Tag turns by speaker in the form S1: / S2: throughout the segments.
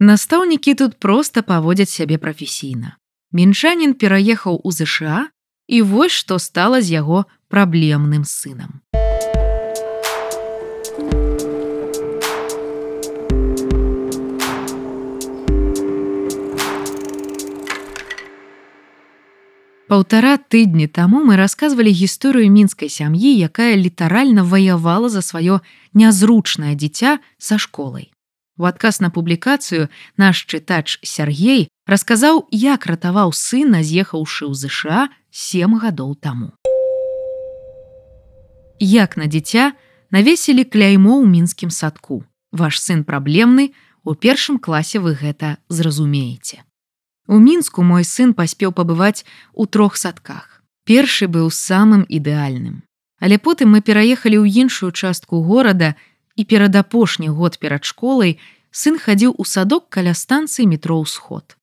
S1: Настаўнікі тут проста паводзяць сябе прафесійна. Мінчанін пераехаў у ЗША і вось што стала з яго праблемным сынам. Паўтара тыдні таму мы расказвалі гісторыю мінскай сям'і, якая літаральна ваявала за сваё нязручнае дзіця са школай. У адказ на публікацыю наш чытач Сергей расказаў, як ратаваў сына, з'ехаўшы ў ЗША сем гадоў таму. Як на дзіця навесілі кляймо ў мінскім садку. Ваш сын праблемны, у першым класе вы гэта зразумееце. У мінску мой сын паспеў пабываць у трох садках. Першы быў самым ідэальным. Але потым мы пераехалі ў іншую частку горада, і перад апошні год перад школай сын хадзіў у садок каля станцыі метро ўсход.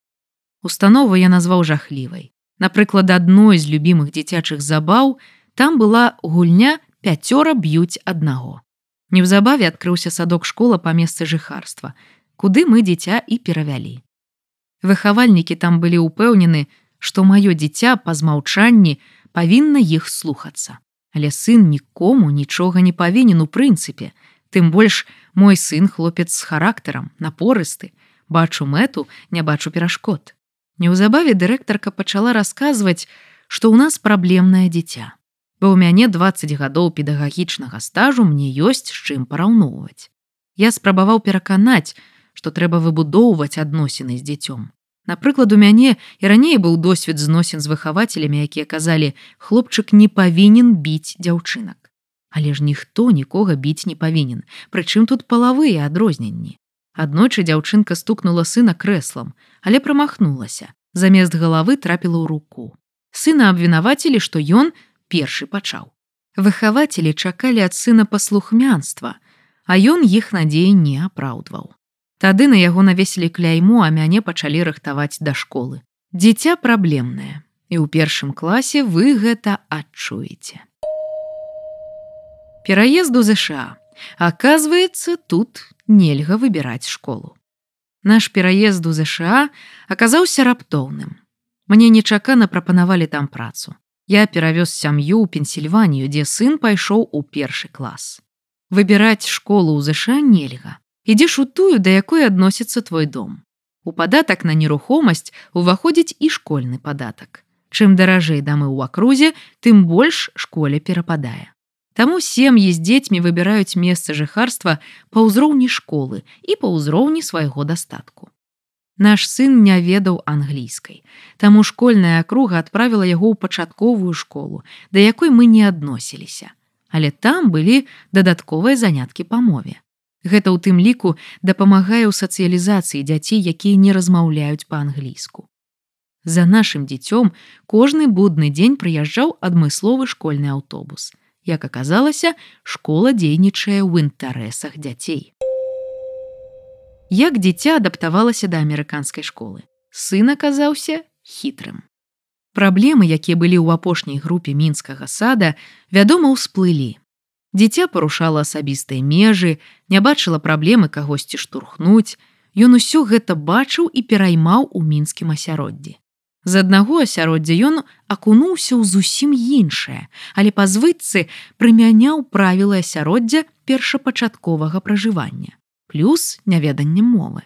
S1: Установу я назваў жахлівай. Напрыклад, адной з любімых дзіцячых забаў там была гульня пяцёра б'юць аднаго. Неўзабаве адкрыўся садок школа па месцы жыхарства, куды мы дзіця і перавялі. Выхавальнікі там былі ўпэўнены, што маё дзіця па змаўчанні павінна іх слухацца. Але сын нікому нічога не павінен у прынцыпе, Тым больш мой сын хлопец з характарам, напорысты, бачу мэту, не бачу перашкод. Неўзабаве дырэктарка пачала расказваць, што ў нас праблемнае дзіця. Бо ў мяне 20 гадоў педагагічнага стажу мне ёсць з чым параўноўваць. Я спрабаваў пераканаць, што трэба выбудоўваць адносіны з дзіцём. Напрыклад, у мяне і раней быў досвед зносін з выхавацелямі, якія казалі: хлопчык не павінен біць дзяўчынак. Але ж ніхто нікога біць не павінен, прычым тут палавыя адрозненні. Аднойчы дзяўчынка стукнула сына крэслам, але прамахнулася. Замест галавы трапіла ў руку. Сына абвінавацілі, што ён першы пачаў. Выхавацелі чакалі ад сына паслухмянства, а ён іх надзеі не апраўдваў. Тады на яго навесілі кляйму, а мяне пачалі рыхтаваць да школы. Дзіця праблемнае, і ў першым класе вы гэта адчуеце пераезду ЗША. Аказваецца, тут нельга выбіраць школу. Наш пераезд у ЗША аказаўся раптоўным. Мне нечакана прапанавалі там працу. Я перавёз сям'ю ў Пенсільванію, дзе сын пайшоў у першы клас. Выбіраць школу ў ЗША нельга. Ідзеш у тую, да якой адносіцца твой дом. У падатак на нерухомасць уваходзіць і школьны падатак. Чым даражэй дамы ў акрузе, тым больш школе перападае. Таму сем'і з дзецьмі выбіраюць месца жыхарства па ўзроўні школы і па ўзроўні свайго дастатку. Наш сын не ведаў англійскай, таму школьная акруга адправіла яго ў пачатковую школу, да якой мы не адносіліся. Але там былі дадатковыя заняткі па мове. Гэта ў тым ліку дапамагае ў сацыялізацыі дзяцей, якія не размаўляюць па-англійску. За нашым дзіцём кожны будны дзень прыязджаў адмысловы школьны аўтобус як аказалася, школа дзейнічае ў інтарэсах дзяцей. Як дзіця адаптавалася да амерыканскай школы. Сын аказаўся хітрым. Праблемы, якія былі ў апошняй групе мінскага сада, вядома, ўсплылі. Дзіця парушала асабістыя межы, не бачыла праблемы кагосьці штурхнуць, Ён усё гэта бачыў і пераймаў у мінскім асяроддзі. З аднаго асяроддзя ён акунуўся ў зусім іншае, але па звыцы прымяняў правілы асяроддзя першапачатковага пражывання, плюс няведанне мовы.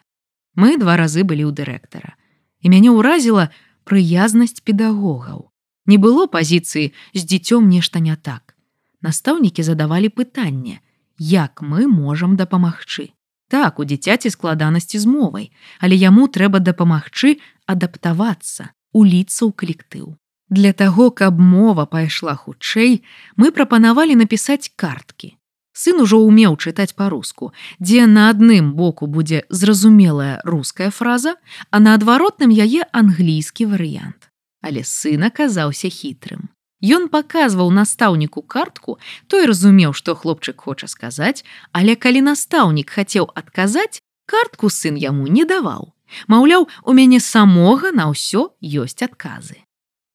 S1: Мы два разы былі ў дырэктара. І мяне ўразіла прыязнасць педагогаў. Не было пазіцыі з дзіцём нешта не так. Настаўнікі задавалі пытанне, як мы можам дапамагчы. Так, у дзіцяці складанасці з мовай, але яму трэба дапамагчы адаптавацца, уліцца ў калектыў. Для таго, каб мова пайшла хутчэй, мы прапанавалі напісаць карткі. Сын ужо ўмеў чытаць па-руску, дзе на адным боку будзе зразумелая руская фраза, а на адваротным яе англійскі варыянт. Але сын аказаўся хітрым. Ён паказваў настаўніку картку, той разумеў, што хлопчык хоча сказаць, але калі настаўнік хацеў адказаць, картку сын яму не даваў. Маўляў, у мяне самога на ўсё ёсць адказы.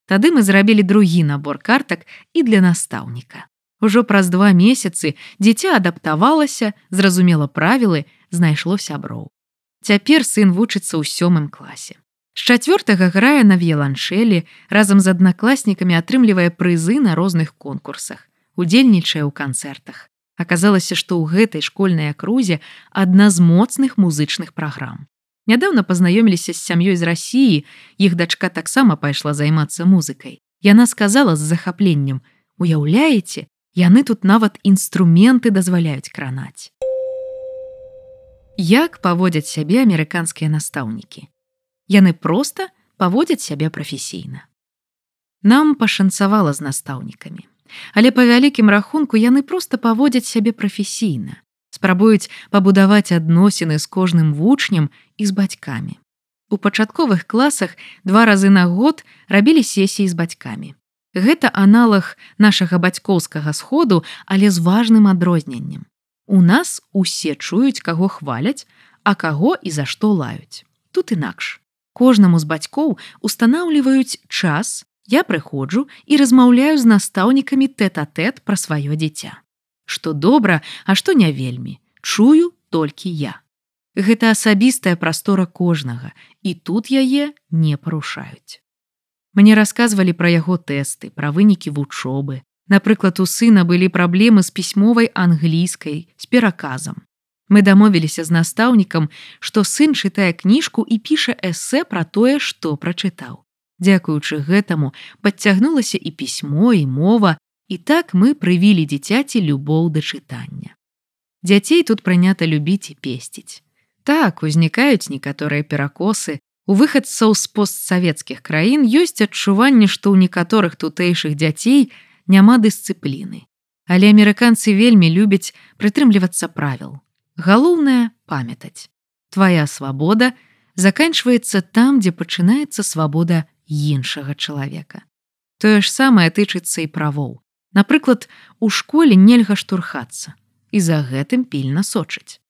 S1: Тады мы зрабілі другі набор картак і для настаўніка. Ужо праз два месяцы дзіця адаптавалася, зразумела правілы, знайшло сяброў. Цяпер сын вучыцца ў сёмым класе. З чацвёртага грае на в'еланшэлі, разам з аднакласнікамі атрымлівае прызы на розных конкурсах, удзельнічае ў канцэртах. Аказалася, што ў гэтай школьнай акрузе адна з моцных музычных праграм. Нядаўна пазнаёміліся з сям'ёй з рассіі, іх дачка таксама пайшла займацца музыкай. Яна сказала з захапленнем: « Уяўляеце, яны тут нават інструменты дазваляюць кранаць. Як паводзяць сябе амерыканскія настаўнікі. Яны проста паводзяць сябе прафесійна. Нам пашанцавала з настаўнікамі. Але па вялікім рахунку яны проста паводзяць сябе прафесійна, спрабуюць пабудаваць адносіны з кожным вучнем і з бацькамі. У пачатковых класах два разы на год рабілі сесіі з бацькамі. Гэта аналаг нашага бацькоўскага сходу, але з важным адрозненнем. У нас усе чуюць, каго хваляць, а каго і за што лаюць. Тут інакш. Кожнаму з бацькоў устанаўліваюць час, я прыходжу і размаўляю з настаўнікамі тэт-а-тэт пра сваё дзіця. Што добра, а што не вельмі, чую толькі я. Гэта асабістая прастора кожнага, і тут яе не парушаюць. Мне расказвалі пра яго тэсты, пра вынікі вучобы. Напрыклад, у сына былі праблемы з пісьмовай англійскай з пераказам. Мы дамовіліся з настаўнікам, што сын чытае кніжку і піша эсэ пра тое, што прачытаў. Дзякуючы гэтаму падцягнулася і пісьмо і мова, і так мы прывілі дзіцяці любоў да чытання. Дзяцей тут прынята любіць і песціць. Так узнікаюць некаторыя перакосы, у выхадцаў з постсавецкіх краін ёсць адчуванне, што ў некаторых тутэйшых дзяцей няма дысцыпліны. Але амерыканцы вельмі любяць прытрымлівацца правіл. Галоўнае памятаць. Твая свабода заканчваецца там, дзе пачынаецца свабода іншага чалавека. Тое ж самае тычыцца і правоў. Напрыклад, у школе нельга штурхацца і за гэтым пільна сочыць.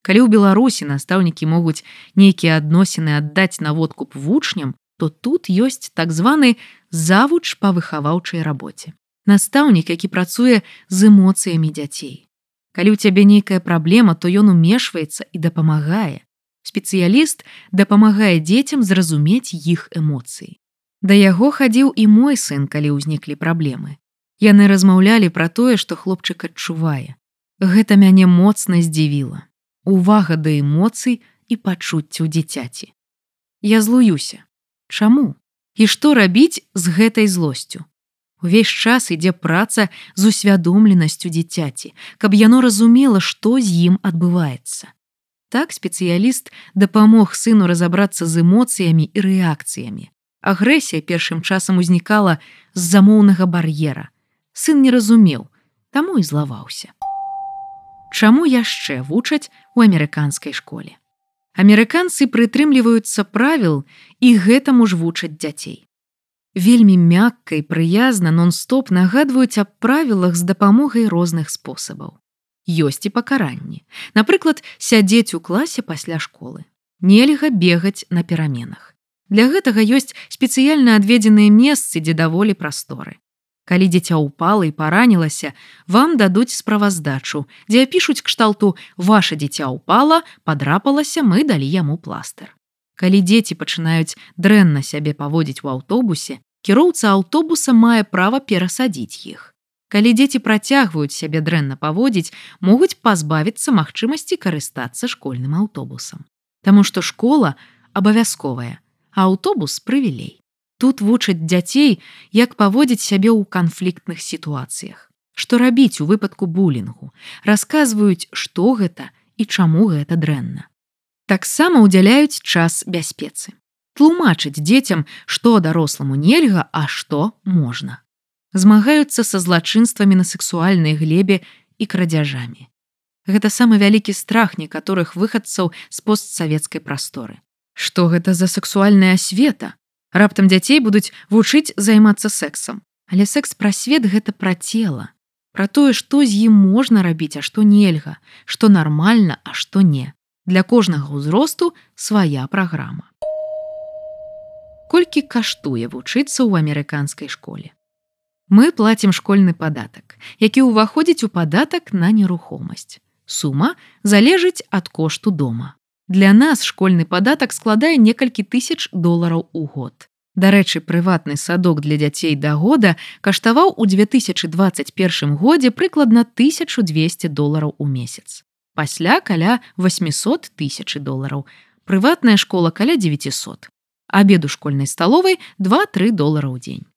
S1: Калі ў Беларусі настаўнікі могуць нейкія адносіны аддаць наводкуп вучням, то тут ёсць так званы завуч па выхаваўчай рабоце. Настаўнік, які працуе з эмоцыямі дзяцей. Калі ў цябе нейкая праблема, то ён умешваецца і дапамагае. Спецыяліст дапамагае дзецям зразумець іх эмоцыі. Да яго хадзіў і мой сын, калі ўзніклі праблемы. Яны размаўлялі пра тое, што хлопчык адчувае. Гэта мяне моцна здзівіла. Увага да эмоцый і пачуццяў дзіцяці. Я злуюся. Чаму? І што рабіць з гэтай злосцю? Увесь час ідзе праца з усвядомленасцю дзіцяці, каб яно разумела, што з ім адбываецца. Так спецыяліст дапамог сыну разабрацца з эмоцыямі і рэакцыямі, Агрэсія першым часам узнікала з замоўнага бар'ера. Сын не разумеў, таму і злаваўся. Чаму яшчэ вучаць у амерыканскай школе? Амерыканцы прытрымліваюцца правіл і гэтаму ж вучаць дзяцей. Вельмі мякка і прыязна нон-стоп нагадваюць аб правілах з дапамогай розных спосабаў. Ёсць і пакаранні. Напрыклад, сядзець у класе пасля школы. Нельга бегаць на пераменах. Для гэтага ёсць спецыяльна адведзеныя месцы, дзе даволі прасторы. Калі дзіця ўпала і паранілася, вам дадуць справаздачу, дзе апішуць кшталту ваше дзіця ўпала, падрапалася, мы далі яму пластыр. Калі дзеці пачынаюць дрэнна сябе паводзіць у аўтобусе, кіроўца аўтобуса мае права перасадзіць іх. Калі дзеці працягваюць сябе дрэнна паводзіць, могуць пазбавіцца магчымасці карыстацца школьным аўтобусам. Таму што школа абавязковая, а аўтобус прывілей. Тут вучаць дзяцей, як паводзіць сябе ў канфліктных сітуацыях. Што рабіць у выпадку булінгу, расказваюць, што гэта і чаму гэта дрэнна. Таксама ўдзяляюць час бяспецы. Тлумачыць дзецям, што даросламу нельга, а што можна. Змагаюцца са злачынствамі на сексуальнай глебе і крадзяжамі. Гэта самы вялікі страх некаторых выхадцаў з постсавецкай прасторы. Што гэта за сексуальная асвета? Раптам дзяцей будуць вучыць займацца сексам. Але секс-прасвет гэта пра цела. Пра тое, што з ім можна рабіць, а што нельга, што нармальна, а што не. Для кожнага ўзросту свая праграма. Колькі каштуе вучыцца ў амерыканскай школе. Мы плацім школьны падатак, які ўваходзіць у падатак на нерухомасць. Сума залежыць ад кошту дома. Для нас школьны падатак складае некалькі тысяч долараў у год. Дарэчы, прыватны садок для дзяцей да года каштаваў у 2021 годзе прыкладна 1200 долараў у месяц. Пасля каля 800 тысяч долараў. Прыватная школа каля 900. Абеду школьнай сталовай 2-3 долара ў дзень.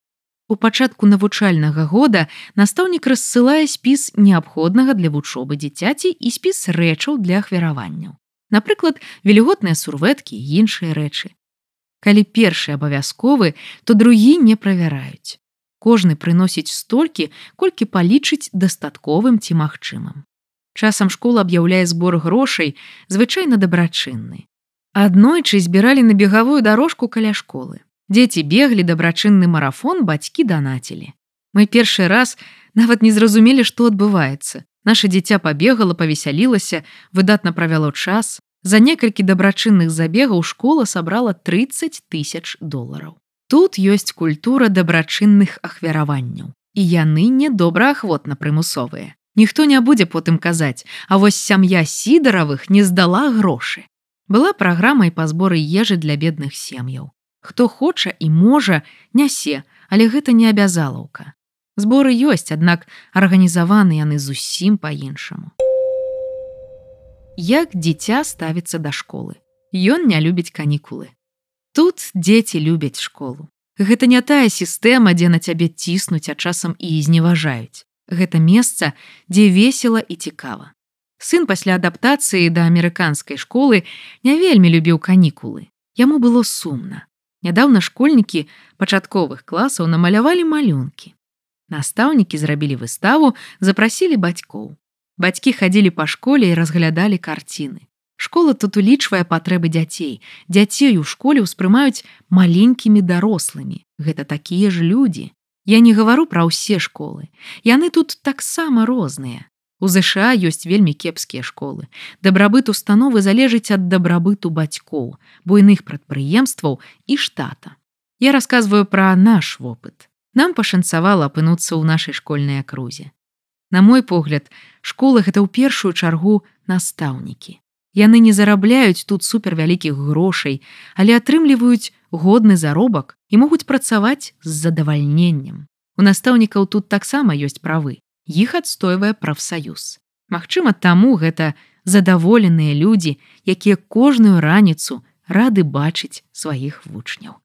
S1: У пачатку навучальнага года настаўнік рассылае спіс неабходнага для вучобы дзіцяці і спіс рэчаў для ахвяраванняў. Напрыклад, вільготныя сурвэткі і іншыя рэчы. Калі першы абавязковы, то другі не правяраюць. Кожны прыносіць столькі, колькі палічыць дастатковым ці магчымым. Часам школа аб'яўляе збор грошай, звычайна дабрачынны. Аднойчы збіралі на бегавую дарожку каля школы. Дзеці беглі дабрачынны марафон бацькі данацілі. Мы першы раз нават не зразумелі, што адбываецца. Наша дзіця пабегала, павесялілася, выдатна правяло час. За некалькі дабрачынных забегаў школа сабрала 30 тысяч долараў. Тут ёсць культура дабрачынных ахвяраванняў. І яны не добраахвотна прымусовыя. Ніхто не будзе потым казаць, а вось сям'я сідаравых не здала грошы. Была праграмай па зборы ежы для бедных сем'яў. Хто хоча і можа, нясе, але гэта не абязалаўка. Зборы ёсць, аднак арганізаваны яны зусім па-іншаму. Як дзіця ставіцца да школы. Ён не любіць канікулы. Тут дзеці любяць школу. Гэта не тая сістэма, дзе на цябе ціснуць, а часам і зневажаюць. Гэта месца, дзе весела і цікава. Сын пасля адаптацыі да амерыканскай школы не вельмі любіў канікулы. Яму было сумна. Нядаўна школьнікі пачатковых класаў намалявалі малюнкі. Настаўнікі зрабілі выставу, запрасілі бацькоў. Бацькі хадзілі па школе і разглядалі карціны. Школа тут улічвае патрэбы дзяцей. Дзяцей у школе ўспрымаюць маленькімі дарослымі. Гэта такія ж людзі. Я не гавару пра ўсе школы. Яны тут таксама розныя. У ЗША ёсць вельмі кепскія школы. Дабрабыт установы залежыць ад дабрабыту бацькоў, буйных прадпрыемстваў і штата. Я расказваю пра наш вопыт нам пашанцавала апынуцца ў нашай школьнай акрузе. На мой погляд, школа гэта ў першую чаргу настаўнікі. Яны не зарабляюць тут супервялікіх грошай, але атрымліваюць годны заробак і могуць працаваць з задавальненнем. У настаўнікаў тут таксама ёсць правы. Іх адстойвае прафсаюз. Магчыма, таму гэта задаволеныя людзі, якія кожную раніцу рады бачыць сваіх вучняў.